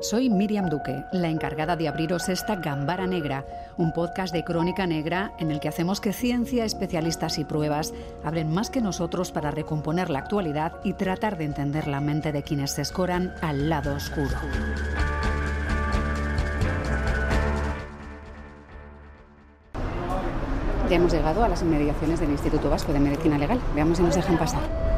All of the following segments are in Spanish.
Soy Miriam Duque, la encargada de abriros esta Gambara Negra, un podcast de crónica negra en el que hacemos que ciencia, especialistas y pruebas hablen más que nosotros para recomponer la actualidad y tratar de entender la mente de quienes se escoran al lado oscuro. Ya hemos llegado a las inmediaciones del Instituto Vasco de Medicina Legal. Veamos si nos dejan pasar.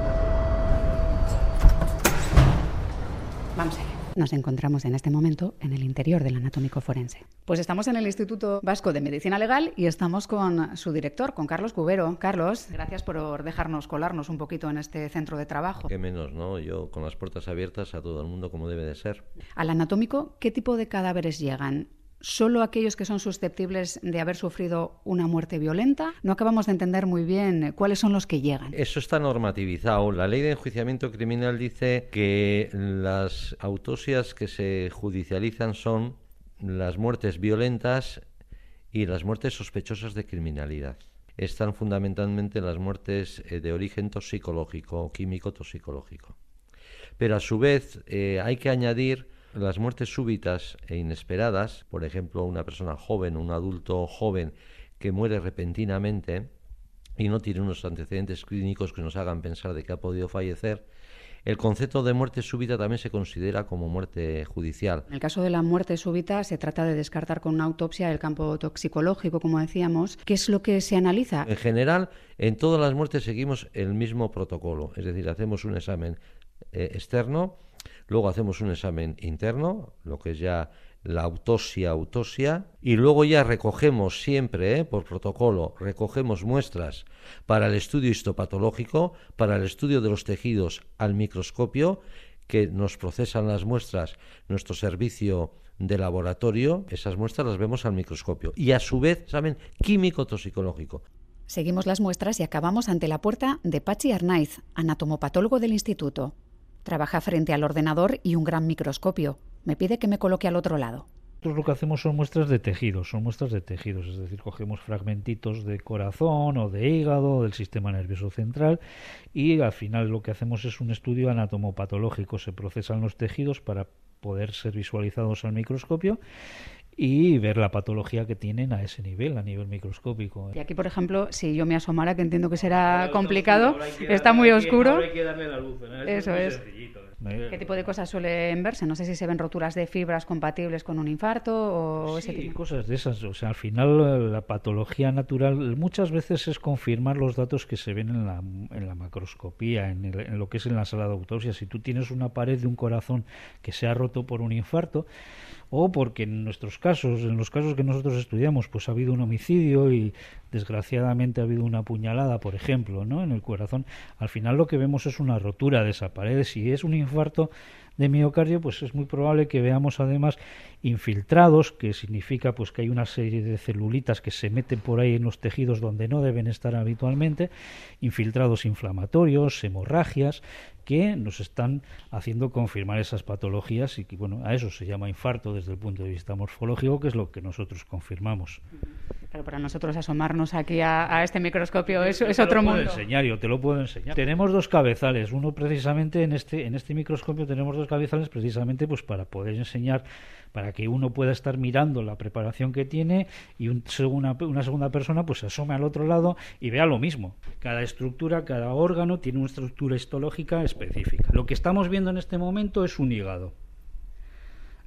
Nos encontramos en este momento en el interior del anatómico forense. Pues estamos en el Instituto Vasco de Medicina Legal y estamos con su director, con Carlos Cubero. Carlos, gracias por dejarnos colarnos un poquito en este centro de trabajo. Qué menos, ¿no? Yo con las puertas abiertas a todo el mundo como debe de ser. Al anatómico, ¿qué tipo de cadáveres llegan? Solo aquellos que son susceptibles de haber sufrido una muerte violenta. No acabamos de entender muy bien cuáles son los que llegan. Eso está normativizado. La ley de enjuiciamiento criminal dice que las autopsias que se judicializan son las muertes violentas y las muertes sospechosas de criminalidad. Están fundamentalmente las muertes eh, de origen toxicológico, químico toxicológico. Pero a su vez eh, hay que añadir las muertes súbitas e inesperadas, por ejemplo, una persona joven, un adulto joven que muere repentinamente y no tiene unos antecedentes clínicos que nos hagan pensar de que ha podido fallecer, el concepto de muerte súbita también se considera como muerte judicial. En el caso de la muerte súbita se trata de descartar con una autopsia el campo toxicológico, como decíamos. ¿Qué es lo que se analiza? En general, en todas las muertes seguimos el mismo protocolo, es decir, hacemos un examen eh, externo Luego hacemos un examen interno, lo que es ya la autopsia, autopsia, y luego ya recogemos siempre, ¿eh? por protocolo, recogemos muestras para el estudio histopatológico, para el estudio de los tejidos al microscopio, que nos procesan las muestras nuestro servicio de laboratorio, esas muestras las vemos al microscopio, y a su vez examen químico-toxicológico. Seguimos las muestras y acabamos ante la puerta de Pachi Arnaiz, anatomopatólogo del instituto. Trabaja frente al ordenador y un gran microscopio. Me pide que me coloque al otro lado. Nosotros lo que hacemos son muestras de tejidos, son muestras de tejidos, es decir, cogemos fragmentitos de corazón o de hígado, del sistema nervioso central y al final lo que hacemos es un estudio anatomopatológico, se procesan los tejidos para poder ser visualizados al microscopio y ver la patología que tienen a ese nivel, a nivel microscópico. Y aquí, por ejemplo, si yo me asomara, que entiendo que será complicado, está muy oscuro. Eso es. ¿Qué tipo de cosas suelen verse? No sé si se ven roturas de fibras compatibles con un infarto o ese tipo. cosas de esas. O sea, al final la patología natural muchas veces es confirmar los datos que se ven en la, en la macroscopía, en, en lo que es en la sala de autopsia. Si tú tienes una pared de un corazón que se ha roto por un infarto, o porque en nuestros casos, en los casos que nosotros estudiamos, pues ha habido un homicidio y desgraciadamente ha habido una puñalada, por ejemplo, ¿no? en el corazón, al final lo que vemos es una rotura de esa pared. Si es un infarto de miocardio, pues es muy probable que veamos además infiltrados, que significa pues que hay una serie de celulitas que se meten por ahí en los tejidos donde no deben estar habitualmente, infiltrados inflamatorios, hemorragias, que nos están haciendo confirmar esas patologías y que bueno, a eso se llama infarto desde el punto de vista morfológico, que es lo que nosotros confirmamos. Pero para nosotros asomarnos aquí a, este microscopio es, es otro mundo. Te lo puedo enseñar, yo te lo puedo enseñar. Tenemos dos cabezales, uno precisamente en este en este microscopio tenemos dos cabezales precisamente pues para poder enseñar para que uno pueda estar mirando la preparación que tiene y un, una, una segunda persona pues se asome al otro lado y vea lo mismo. Cada estructura, cada órgano tiene una estructura histológica específica. Lo que estamos viendo en este momento es un hígado.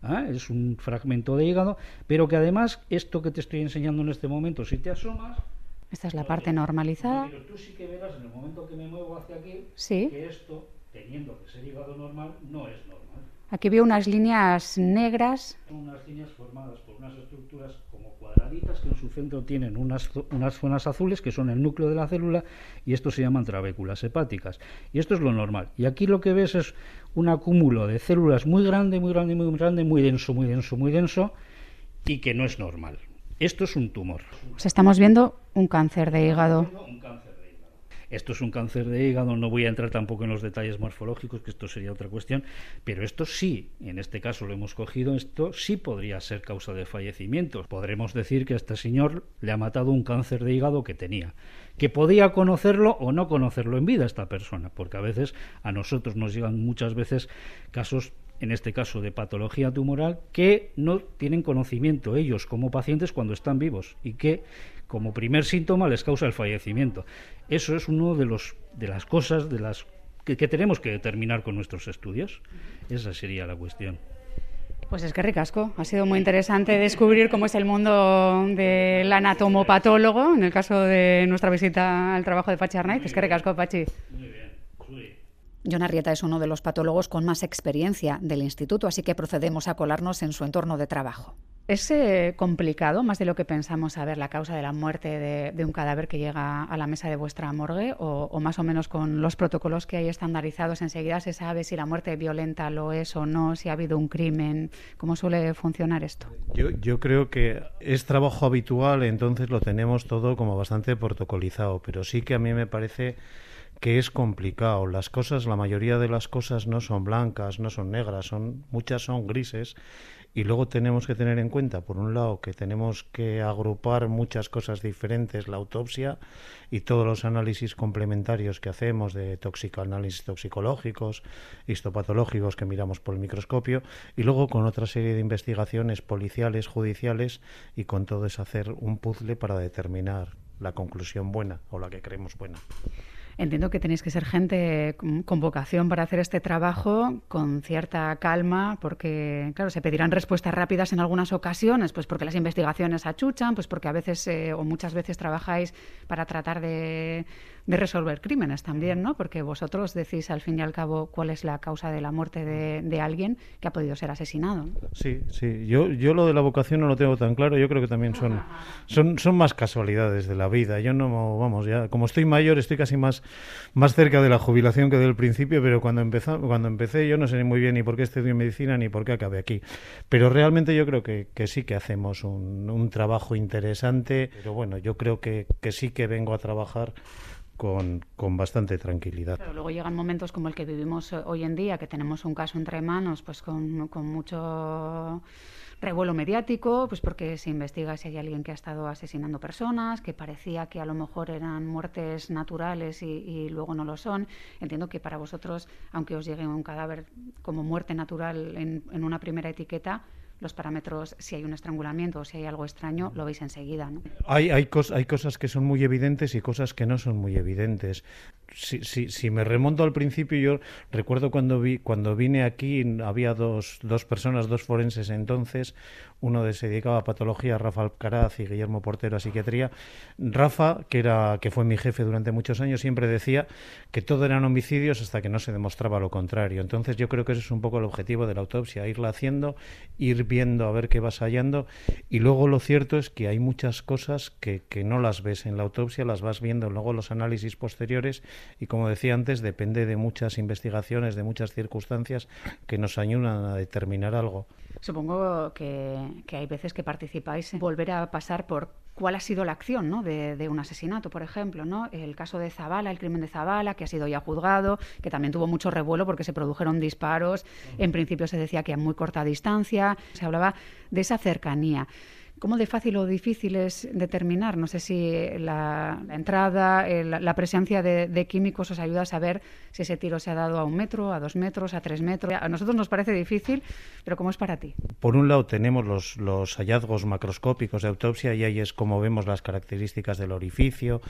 ¿Ah? Es un fragmento de hígado, pero que además esto que te estoy enseñando en este momento, si te asomas, esta es la parte normalizada. Pero tú sí que verás en el momento que me muevo hacia aquí ¿Sí? que esto, teniendo que ser hígado normal, no es normal. Aquí veo unas líneas negras. Son unas líneas formadas por unas estructuras como cuadraditas que en su centro tienen unas, unas zonas azules que son el núcleo de la célula y esto se llaman trabéculas hepáticas. Y esto es lo normal. Y aquí lo que ves es un acúmulo de células muy grande, muy grande, muy grande, muy denso, muy denso, muy denso y que no es normal. Esto es un tumor. Pues estamos viendo un cáncer de hígado. Esto es un cáncer de hígado, no voy a entrar tampoco en los detalles morfológicos, que esto sería otra cuestión, pero esto sí, en este caso lo hemos cogido, esto sí podría ser causa de fallecimiento. Podremos decir que a este señor le ha matado un cáncer de hígado que tenía, que podía conocerlo o no conocerlo en vida esta persona, porque a veces a nosotros nos llegan muchas veces casos en este caso de patología tumoral, que no tienen conocimiento ellos como pacientes cuando están vivos y que como primer síntoma les causa el fallecimiento. Eso es uno de los de las cosas de las que, que tenemos que determinar con nuestros estudios. Esa sería la cuestión. Pues es que ricasco. Ha sido muy interesante descubrir cómo es el mundo del anatomopatólogo, en el caso de nuestra visita al trabajo de Pachi Arnaiz. Es que ricasco, Pachi. Muy bien. John Arrieta es uno de los patólogos con más experiencia del instituto, así que procedemos a colarnos en su entorno de trabajo. ¿Es eh, complicado, más de lo que pensamos, saber la causa de la muerte de, un cadáver que llega a la mesa de vuestra morgue? O, más o menos con los protocolos que hay estandarizados, enseguida se sabe si la muerte violenta lo es o no, si ha habido un crimen? ¿Cómo suele funcionar esto? Yo, yo creo que es trabajo habitual, entonces lo tenemos todo como bastante protocolizado, pero sí que a mí me parece que es complicado. Las cosas, la mayoría de las cosas no son blancas, no son negras, son muchas son grises y luego tenemos que tener en cuenta, por un lado, que tenemos que agrupar muchas cosas diferentes, la autopsia y todos los análisis complementarios que hacemos de análisis toxicológicos, histopatológicos que miramos por el microscopio, y luego con otra serie de investigaciones policiales, judiciales, y con todo es hacer un puzzle para determinar la conclusión buena o la que creemos buena. Entiendo que tenéis que ser gente con vocación para hacer este trabajo con cierta calma, porque, claro, se pedirán respuestas rápidas en algunas ocasiones, pues porque las investigaciones achuchan, pues porque a veces eh, o muchas veces trabajáis para tratar de de resolver crímenes también, ¿no? Porque vosotros decís al fin y al cabo cuál es la causa de la muerte de, alguien que ha podido ser asesinado. Sí, sí. Yo, yo lo de la vocación no lo tengo tan claro. Yo creo que también son, son, son más casualidades de la vida. Yo no, vamos, ya, como estoy mayor, estoy casi más, más cerca de la jubilación que del principio, pero cuando, empezó, cuando empecé yo no sé muy bien ni por qué estudié medicina ni por qué acabé aquí. Pero realmente yo creo que, que sí que hacemos un, un trabajo interesante. Pero bueno, yo creo que, que sí que vengo a trabajar con, con bastante tranquilidad. Pero luego llegan momentos como el que vivimos hoy en día, que tenemos un caso entre manos, pues con, con mucho revuelo mediático, pues porque se investiga si hay alguien que ha estado asesinando personas, que parecía que a lo mejor eran muertes naturales y, y, luego no lo son. Entiendo que para vosotros, aunque os llegue un cadáver como muerte natural en, en una primera etiqueta, los parámetros, si hay un estrangulamiento o si hay algo extraño, lo veis enseguida. ¿no? Hay, hay, hay cosas que son muy evidentes y cosas que no son muy evidentes. Si, si, si, me remonto al principio, yo recuerdo cuando vi cuando vine aquí había dos, dos personas, dos forenses entonces, uno se dedicaba a patología, Rafa Alcaraz y Guillermo Portero a psiquiatría. Rafa, que era que fue mi jefe durante muchos años, siempre decía que todo eran homicidios hasta que no se demostraba lo contrario. Entonces yo creo que ese es un poco el objetivo de la autopsia, irla haciendo, ir viendo a ver qué vas hallando y luego lo cierto es que hay muchas cosas que, que no las ves en la autopsia, las vas viendo luego los análisis posteriores y como decía antes, depende de muchas investigaciones, de muchas circunstancias que nos ayudan a determinar algo. Supongo que, hay veces que participáis en volver a pasar por cuál ha sido la acción ¿no? de, un asesinato, por ejemplo. ¿no? El caso de Zabala, el crimen de Zabala, que ha sido ya juzgado, que también tuvo mucho revuelo porque se produjeron disparos. En principio se decía que a muy corta distancia. Se hablaba de esa cercanía. ¿Cómo de fácil o difícil es determinar? No sé si la, entrada, la presencia de, químicos os ayuda a saber si ese tiro se ha dado a un metro, a dos metros, a tres metros. A nosotros nos parece difícil, pero ¿cómo es para ti? Por un lado tenemos los, los hallazgos macroscópicos de autopsia y ahí es como vemos las características del orificio,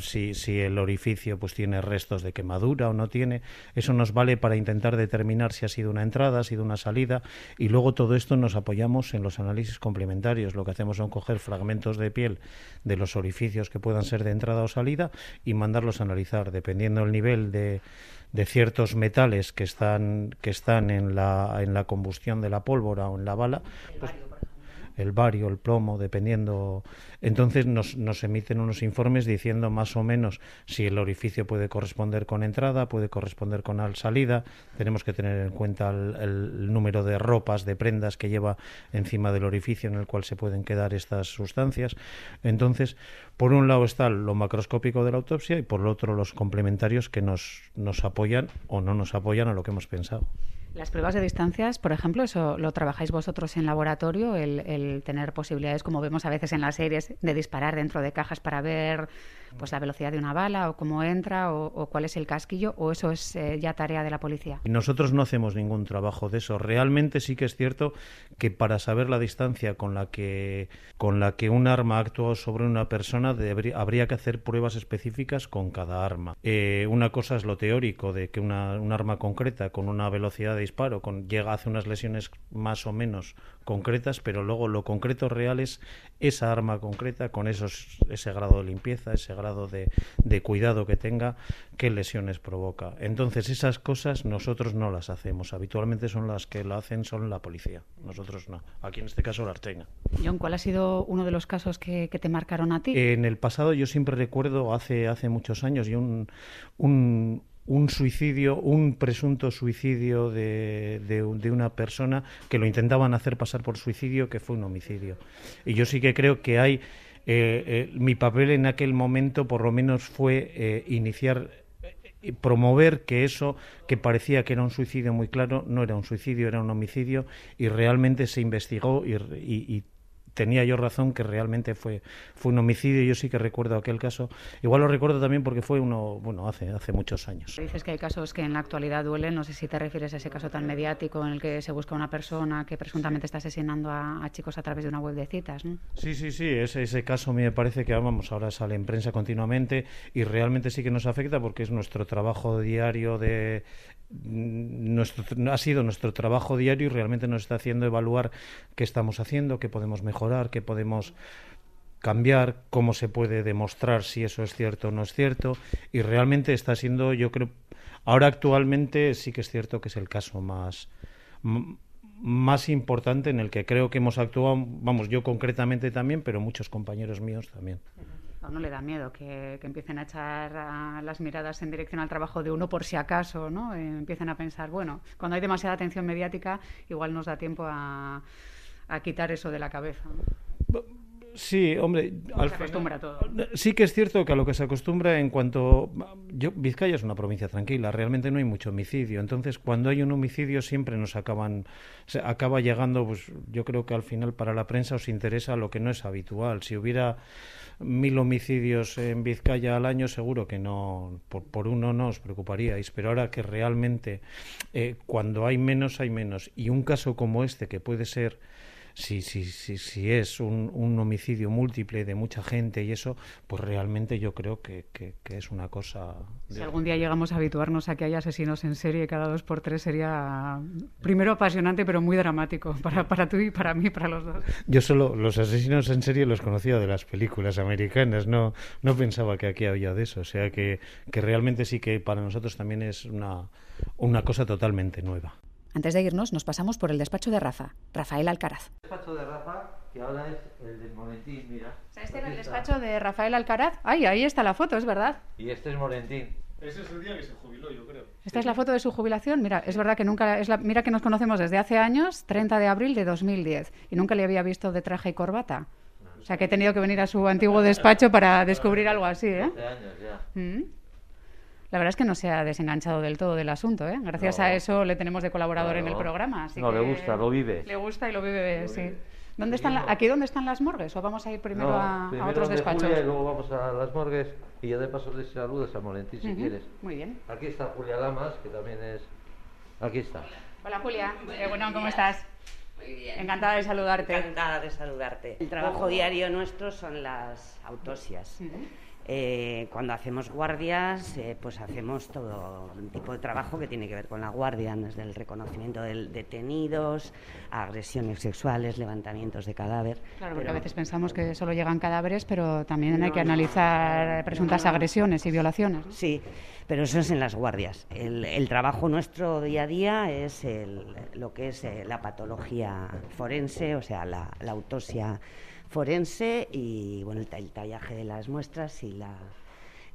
si, si el orificio pues tiene restos de quemadura o no tiene. Eso nos vale para intentar determinar si ha sido una entrada, ha sido una salida y luego todo esto nos apoyamos en los análisis complementarios lo que hacemos son coger fragmentos de piel de los orificios que puedan ser de entrada o salida y mandarlos a analizar, dependiendo del nivel de, de ciertos metales que están, que están en, la, en la combustión de la pólvora o en la bala. Pues, el bario, el plomo, dependiendo. Entonces nos, nos, emiten unos informes diciendo más o menos si el orificio puede corresponder con entrada, puede corresponder con salida. Tenemos que tener en cuenta el, número de ropas, de prendas que lleva encima del orificio en el cual se pueden quedar estas sustancias. Entonces, por un lado está lo macroscópico de la autopsia y por el otro los complementarios que nos, nos apoyan o no nos apoyan a lo que hemos pensado Las pruebas de distancias, por ejemplo, eso lo trabajáis vosotros en laboratorio, el, tener posibilidades, como vemos a veces en las series, de disparar dentro de cajas para ver pues la velocidad de una bala o cómo entra o, cuál es el casquillo, o eso es eh, ya tarea de la policía. Nosotros no hacemos ningún trabajo de eso. Realmente sí que es cierto que para saber la distancia con la que con la que un arma actúa sobre una persona habría que hacer pruebas específicas con cada arma. Eh, una cosa es lo teórico de que una, un arma concreta con una velocidad de disparo con, llega hace unas lesiones más o menos concretas, pero luego lo concreto real es esa arma concreta con esos, ese grado de limpieza, ese grado de, de cuidado que tenga, qué lesiones provoca. Entonces esas cosas nosotros no las hacemos. Habitualmente son las que lo hacen son la policía. Nosotros no. Aquí en este caso la Arteña. John, ¿cuál ha sido uno de los casos que, te marcaron a ti? En el pasado yo siempre recuerdo hace hace muchos años y un, un un suicidio, un presunto suicidio de, de, una persona que lo intentaban hacer pasar por suicidio, que fue un homicidio. Y yo sí que creo que hay. Eh, eh, mi papel en aquel momento, por lo menos, fue eh, iniciar y promover que eso que parecía que era un suicidio muy claro no era un suicidio, era un homicidio y realmente se investigó y tenía yo razón que realmente fue, fue un homicidio. Yo sí que recuerdo aquel caso. Igual lo recuerdo también porque fue uno, bueno, hace, hace muchos años. Dices que hay casos que en la actualidad duelen. No sé si te refieres a ese caso tan mediático en el que se busca una persona que presuntamente está asesinando a, chicos a través de una web de citas. ¿no? Sí, sí, sí. Ese, ese caso me parece que vamos, ahora sale en prensa continuamente y realmente sí que nos afecta porque es nuestro trabajo diario de nuestro, ha sido nuestro trabajo diario y realmente nos está haciendo evaluar qué estamos haciendo, qué podemos mejorar, qué podemos cambiar, cómo se puede demostrar si eso es cierto o no es cierto. Y realmente está siendo, yo creo, ahora actualmente sí que es cierto que es el caso más, más importante en el que creo que hemos actuado, vamos, yo concretamente también, pero muchos compañeros míos también a uno le da miedo que, empiecen a echar las miradas en dirección al trabajo de uno por si acaso, ¿no? Eh, empiecen a pensar, bueno, cuando hay demasiada atención mediática, igual nos da tiempo a, quitar eso de la cabeza. Sí, hombre, al se acostumbra todo. Sí que es cierto que a lo que se acostumbra en cuanto yo Vizcaya es una provincia tranquila, realmente no hay mucho homicidio, entonces cuando hay un homicidio siempre nos acaban se acaba llegando pues yo creo que al final para la prensa os interesa lo que no es habitual. Si hubiera mil homicidios en Vizcaya al año, seguro que no, por, uno no os preocuparíais, pero ahora que realmente eh, cuando hay menos, hay menos. Y un caso como este, que puede ser si, si, si, si es un, un, homicidio múltiple de mucha gente y eso, pues realmente yo creo que, que, es una cosa... Si algún día llegamos a habituarnos a que haya asesinos en serie cada dos por tres sería primero apasionante pero muy dramático para, para tú y para mí, para los dos. Yo solo los asesinos en serie los conocía de las películas americanas, no, no pensaba que aquí había de eso, o sea que, que realmente sí que para nosotros también es una, una cosa totalmente nueva. Antes de irnos, nos pasamos por el despacho de Rafa, Rafael Alcaraz. El despacho de Rafa, que ahora es el del Molentín, mira. este era el despacho de Rafael Alcaraz. Ay, ahí está la foto, es verdad. Y este es Molentín. Ese es el día que se jubiló, yo creo. Esta es la foto de su jubilación. Mira, es verdad que nunca. Es la, mira que nos conocemos desde hace años, 30 de abril de 2010, y nunca le había visto de traje y corbata. O sea que he tenido que venir a su antiguo despacho para descubrir algo así, ¿eh? años ya. Mm la verdad es que no se ha desenganchado del todo del asunto. ¿eh? Gracias a eso le tenemos de colaborador en el programa. no, le gusta, lo vive. Le gusta y lo vive, sí. ¿Dónde están ¿Aquí dónde están las morgues? ¿O vamos a ir primero, a, otros despachos? y luego vamos a las morgues y ya de paso les saludas a Molentín si quieres. Muy bien. Aquí está Julia Lamas, que también es... Aquí está. Hola Julia, eh, bueno, ¿cómo estás? Muy bien. Encantada de saludarte. Encantada de saludarte. El trabajo diario nuestro son las autopsias. Eh, cuando hacemos guardias, eh, pues hacemos todo tipo de trabajo que tiene que ver con la guardia, desde el reconocimiento de detenidos, agresiones sexuales, levantamientos de cadáver. Claro, porque a veces pensamos que solo llegan cadáveres, pero también hay que analizar presuntas agresiones y violaciones. Sí, pero eso es en las guardias. El, trabajo nuestro día a día es lo que es eh, la patología forense, o sea, la, la autopsia forense y bueno, el, tallaje de las muestras y la,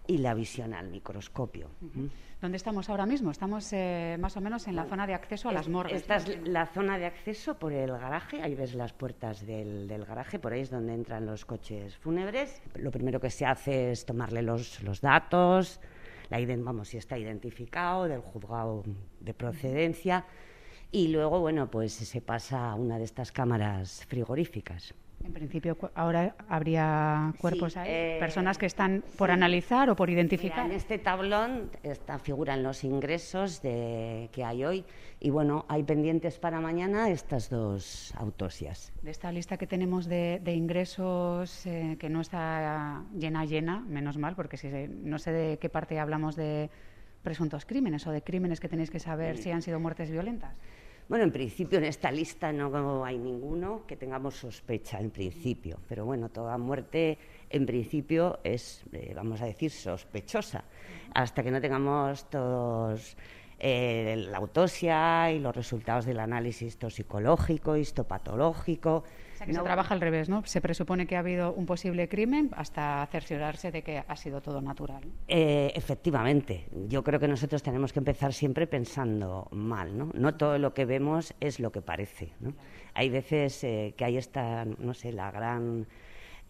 y la visión al microscopio. ¿Dónde estamos ahora mismo? Estamos eh, más o menos en la zona de acceso a las morgues. Esta es la zona de acceso por el garaje, ahí ves las puertas del, del, garaje, por ahí es donde entran los coches fúnebres. Lo primero que se hace es tomarle los, los datos, la vamos, si está identificado, del juzgado de procedencia y luego, bueno, pues se pasa a una de estas cámaras frigoríficas. En principio, ahora habría cuerpos Sí, ahí, eh, personas que están por analizar o por Mira, identificar. en este tablón está, figuran los ingresos de, que hay hoy y bueno, hay pendientes para mañana estas dos autopsias. De esta lista que tenemos de, de ingresos, eh, que no está llena, llena, menos mal, porque si se- no sé de qué parte hablamos de presuntos crímenes o de crímenes que tenéis que saber si han sido muertes violentas. Bueno, en principio en esta lista no hay ninguno que tengamos sospecha, en principio, pero bueno, toda muerte en principio es, eh, vamos a decir, sospechosa, hasta que no tengamos todos eh, la autopsia y los resultados del análisis toxicológico, histopatológico. O sea, que se No- trabaja al revés, ¿no? Se presupone que ha habido un posible crimen hasta cerciorarse de que ha sido todo natural. Eh, efectivamente, yo creo que nosotros tenemos que empezar siempre pensando mal, ¿no? No todo lo que vemos es lo que parece, ¿no? Hay veces eh, que hay esta, no sé, la gran,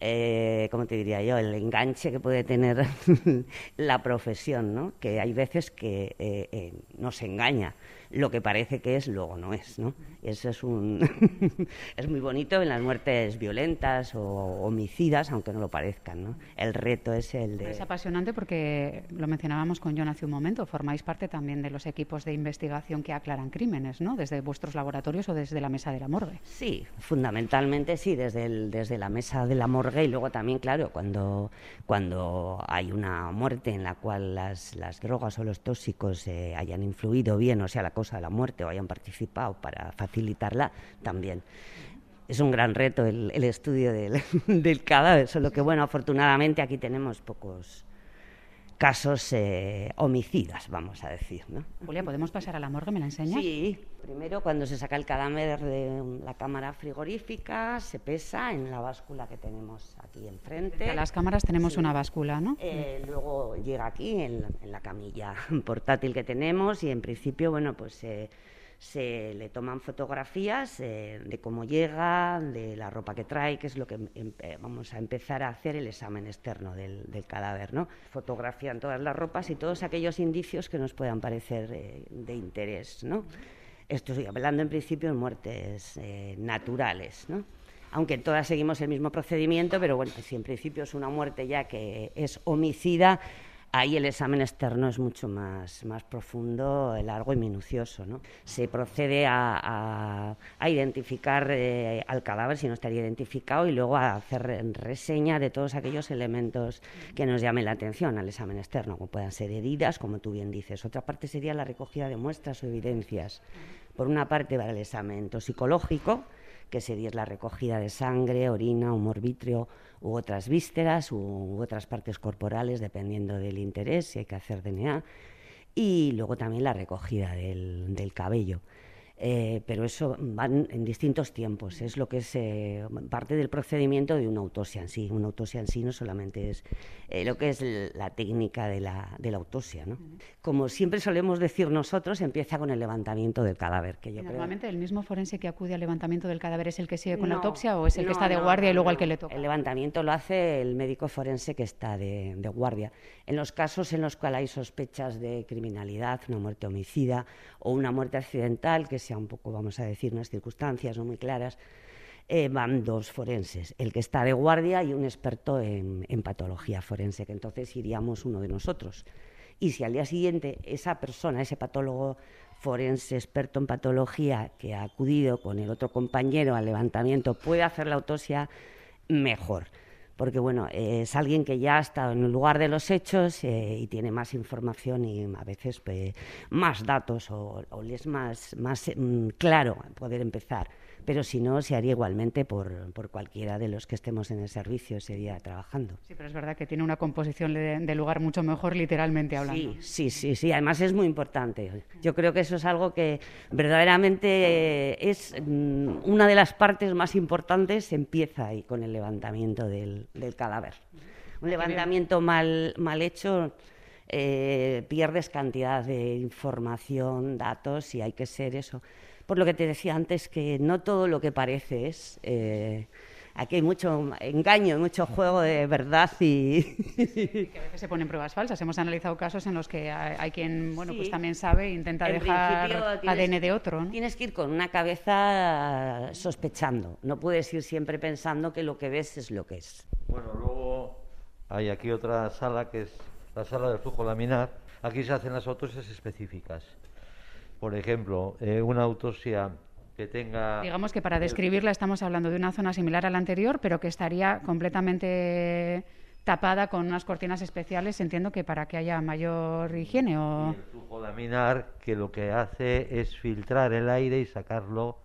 eh, ¿cómo te diría yo? El enganche que puede tener la profesión, ¿no? Que hay veces que eh, eh, nos engaña. Lo que parece que es, luego no es, ¿no? Eso es un... es muy bonito en las muertes violentas o homicidas, aunque no lo parezcan, ¿no? El reto es el de... Es apasionante porque lo mencionábamos con John hace un momento, formáis parte también de los equipos de investigación que aclaran crímenes, ¿no? Desde vuestros laboratorios o desde la mesa de la morgue. Sí, fundamentalmente sí, desde, el- desde la mesa de la morgue y luego también, claro, cuando, cuando hay una muerte en la cual las, las drogas o los tóxicos eh, hayan influido bien, o sea, la causa de la muerte o hayan participado para facilitarla, también. Es un gran reto el, el estudio del, del cadáver, solo que, bueno, afortunadamente aquí tenemos pocos casos eh, homicidas, vamos a decir, ¿no? Julia, ¿podemos pasar a la morgue? ¿Me la enseñas? Sí, primero cuando se saca el cadáver de la cámara frigorífica, se pesa en la báscula que tenemos aquí enfrente. A las cámaras tenemos Sí. una báscula, ¿no? Eh, luego llega aquí en la, en la camilla portátil que tenemos y en principio, bueno, pues eh, se le toman fotografías eh, de cómo llega, de la ropa que trae, que es lo que em- eh, vamos a empezar a hacer el examen externo del, cadáver, ¿no? Fotografían todas las ropas y todos aquellos indicios que nos puedan parecer eh, de interés, ¿no? Estoy hablando en principio de muertes naturales, ¿no? Aunque todas seguimos el mismo procedimiento, pero bueno, si en principio es una muerte ya que es homicida, ahí el examen externo es mucho más, más profundo, largo y minucioso. ¿no? Se procede a, a- identificar eh, al cadáver si no estaría identificado y luego a hacer re- reseña de todos aquellos elementos que nos llamen la atención al examen externo, como puedan ser heridas, como tú bien dices. Otra parte sería la recogida de muestras o evidencias. Por una parte, para el examen toxicológico, que sería la recogida de sangre, orina, humor vítreo u otras vísceras u, otras partes corporales, dependiendo del interés, si hay que hacer DNA. Y luego también la recogida del cabello. Eh, pero eso van en distintos tiempos, es lo que es eh, parte del procedimiento de una autopsia en sí. Una autopsia en sí no solamente es eh, lo que es la técnica de la, de la autopsia. ¿no? Como siempre solemos decir nosotros, empieza con el levantamiento del cadáver. Que yo creo- normalmente el mismo forense que acude al levantamiento del cadáver es el que sigue con la no, autopsia o es el que no, está de guardia y luego al que le toca. El levantamiento lo hace el médico forense que está de, de guardia. En los casos en los cuales hay sospechas de criminalidad, una muerte homicida o una muerte accidental, que sea un poco, vamos a decir, unas circunstancias no muy claras, eh, van dos forenses, el que está de guardia y un experto en, en patología forense, que entonces iríamos uno de nosotros. Y si al día siguiente esa persona, ese patólogo forense experto en patología que ha acudido con el otro compañero al levantamiento puede hacer la autopsia, mejor. Porque bueno, es alguien que ya ha estado en el lugar de los hechos eh, y tiene más información y a veces pues, más datos o, o es más, más mm, claro poder empezar. Pero si no, se haría igualmente por, por cualquiera de los que estemos en el servicio ese día trabajando. Sí, pero es verdad que tiene una composición de, de lugar mucho mejor literalmente hablando. Sí, sí, sí, sí. Además es muy importante. Yo creo que eso es algo que verdaderamente eh, es mm, una de las partes más importantes. Empieza ahí con el levantamiento del, del cadáver. Un levantamiento mal, mal hecho eh, pierdes cantidad de información, datos y hay que ser eso. Por lo que te decía antes que no todo lo que parece es. eh, aquí hay mucho engaño, mucho juego de verdad y... que a veces se ponen pruebas falsas. Hemos analizado casos en los que hay, hay quien, bueno, pues también sabe e intenta En dejar tienes- ADN de otro, ¿no? Tienes que ir con una cabeza sospechando, no puedes ir siempre pensando que lo que ves es lo que es. Bueno, luego hay aquí otra sala que es la sala del flujo laminar. Aquí se hacen las autopsias específicas. Por ejemplo, eh, una autopsia que tenga... Digamos que para describirla estamos hablando de una zona similar a la anterior, pero que estaría completamente tapada con unas cortinas especiales, entiendo que para que haya mayor higiene o... el flujo laminar que lo que hace es filtrar el aire y sacarlo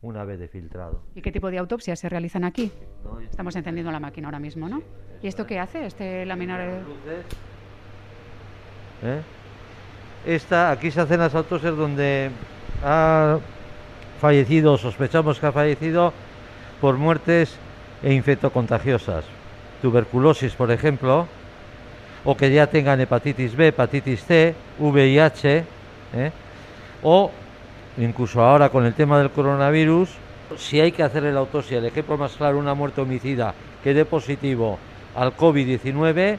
una vez de filtrado. ¿Y qué tipo de autopsias se realizan aquí? ¿no? Estamos encendiendo la máquina ahora mismo, ¿no? ¿Y esto qué hace, este laminar? ¿Eh? Esta, aquí se hacen las autopsias donde ha fallecido, sospechamos que ha fallecido por muertes e infectocontagiosas. Tuberculosis, por ejemplo, o que ya tengan hepatitis B, hepatitis C, VIH, ¿eh? o incluso ahora con el tema del coronavirus, si hay que hacerle la autopsia, el ejemplo más claro, una muerte homicida que dé positivo al COVID-19,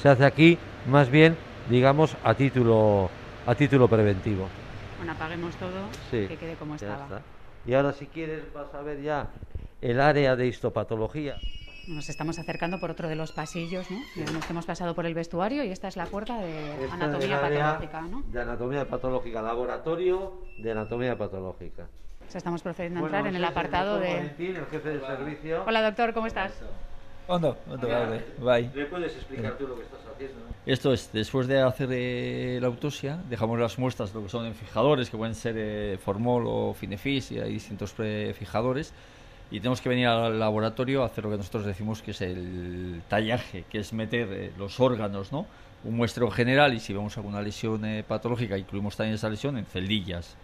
se hace aquí más bien, digamos, a título, a título preventivo. Bueno, apaguemos todo, Sí, que quede como estaba. está. Y ahora si quieres vas a ver ya el área de histopatología. Nos estamos acercando por otro de los pasillos, ¿no? Que hemos pasado por el vestuario y esta es la puerta de Esta es anatomía patológica, ¿no? De anatomía patológica, laboratorio de anatomía patológica. O sea, estamos procediendo a Bueno, entrar en el apartado de... Valentín, el jefe de servicio. Hola, doctor, ¿cómo estás? Ondo, ondo, vale, bai. ¿Le puedes explicar tú lo que estás haciendo? Esto es, después de hacer eh, la autopsia, dejamos las muestras, lo que son en fijadores, que pueden ser eh, formol o finefis, y hay distintos fijadores, y tenemos que venir al laboratorio a hacer lo que nosotros decimos que es el tallaje, que es meter eh, los órganos, ¿no? Un muestreo general y si vemos alguna lesión eh, patológica, incluimos también esa lesión en celdillas.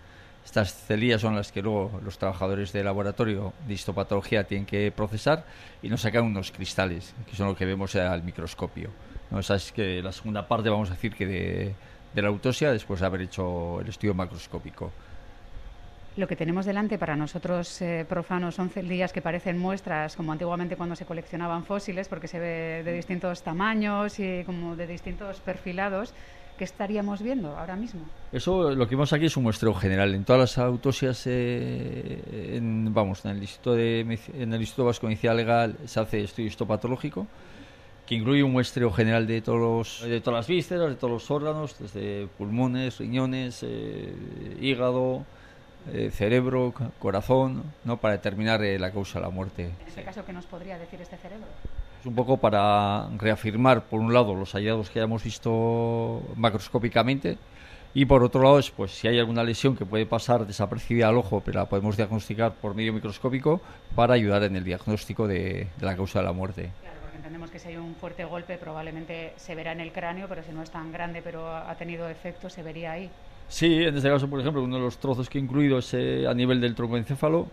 Estas celdillas son las que luego los trabajadores de laboratorio de histopatología tienen que procesar y nos sacan unos cristales, que son lo que vemos al microscopio. ¿no? Esa es que la segunda parte, vamos a decir, que de, de la autopsia después de haber hecho el estudio macroscópico. Lo que tenemos delante para nosotros eh, profanos son celdillas que parecen muestras, como antiguamente cuando se coleccionaban fósiles, porque se ve de distintos tamaños y como de distintos perfilados. ¿Qué estaríamos viendo ahora mismo? Eso lo que vemos aquí es un muestreo general. En todas las autopsias, eh, en, vamos, en el, Instituto de, en el Instituto Vasco de Medicina Legal se hace estudio histopatológico que incluye un muestreo general de todos los- de todas las vísceras, de todos los órganos, desde pulmones, riñones, eh, hígado, eh, cerebro, corazón, ¿no? para determinar eh, la causa de la muerte. En este caso, ¿qué nos podría decir este cerebro? Es un poco para reafirmar, por un lado, los hallazgos que hayamos visto macroscópicamente y por otro lado, es, pues, si hay alguna lesión que puede pasar desapercibida al ojo, pero la podemos diagnosticar por medio microscópico para ayudar en el diagnóstico de, de la causa de la muerte. Claro, porque entendemos que si hay un fuerte golpe probablemente se verá en el cráneo, pero si no es tan grande pero ha tenido efecto, se vería ahí. Sí, en este caso, por ejemplo, uno de los trozos que he incluido es eh, a nivel del tromboencéfalo.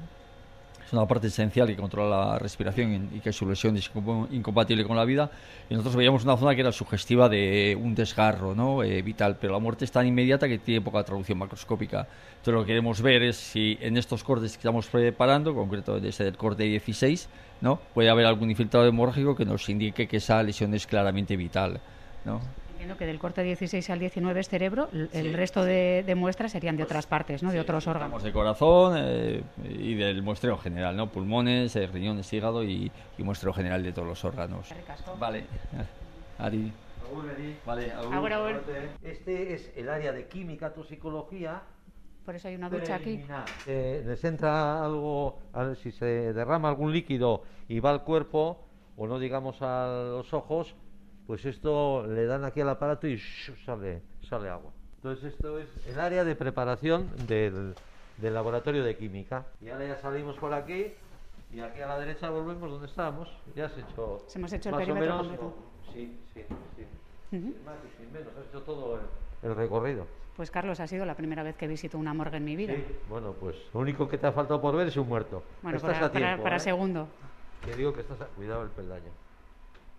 Es una parte esencial que controla la respiración y que su lesión es incom- incompatible con la vida. Y nosotros veíamos una zona que era sugestiva de un desgarro ¿no? Eh, vital, pero la muerte es tan inmediata que tiene poca traducción macroscópica. Entonces lo que queremos ver es si en estos cortes que estamos preparando, concreto desde el corte 16, ¿no? puede haber algún infiltrado hemorrágico que nos indique que esa lesión es claramente vital. ¿no? Entiendo que del corte 16 al 19 es cerebro, el resto de, de muestras serían de otras partes, ¿no? de otros órganos. De corazón eh, y del muestreo general, ¿no? Pulmones, eh, riñones, hígado y, y muestreo general de todos los órganos. Ricasco. Vale. Ari. Vale. Este es el área de química toxicología. Por eso hay una ducha aquí. Eh, les entra algo, a- si se derrama algún líquido y va al cuerpo, o no digamos a los ojos, pues esto le dan aquí al aparato y ¡shu! sale, sale agua. Entonces esto es el área de preparación del, del laboratorio de química. Y ahora ya salimos por aquí y aquí a la derecha volvemos donde estábamos. Ya has hecho... Se hemos hecho el perímetro menos, completo. Sí, sí, sí. Sin más y sin menos, has hecho todo el, el recorrido. Pues Carlos, ha sido la primera vez que visito una morgue en mi vida. Sí, bueno, pues lo único que te ha faltado por ver es un muerto. Bueno, estás para, a tiempo, para- para ¿eh? segundo. Que digo que estás a... Cuidado el peldaño.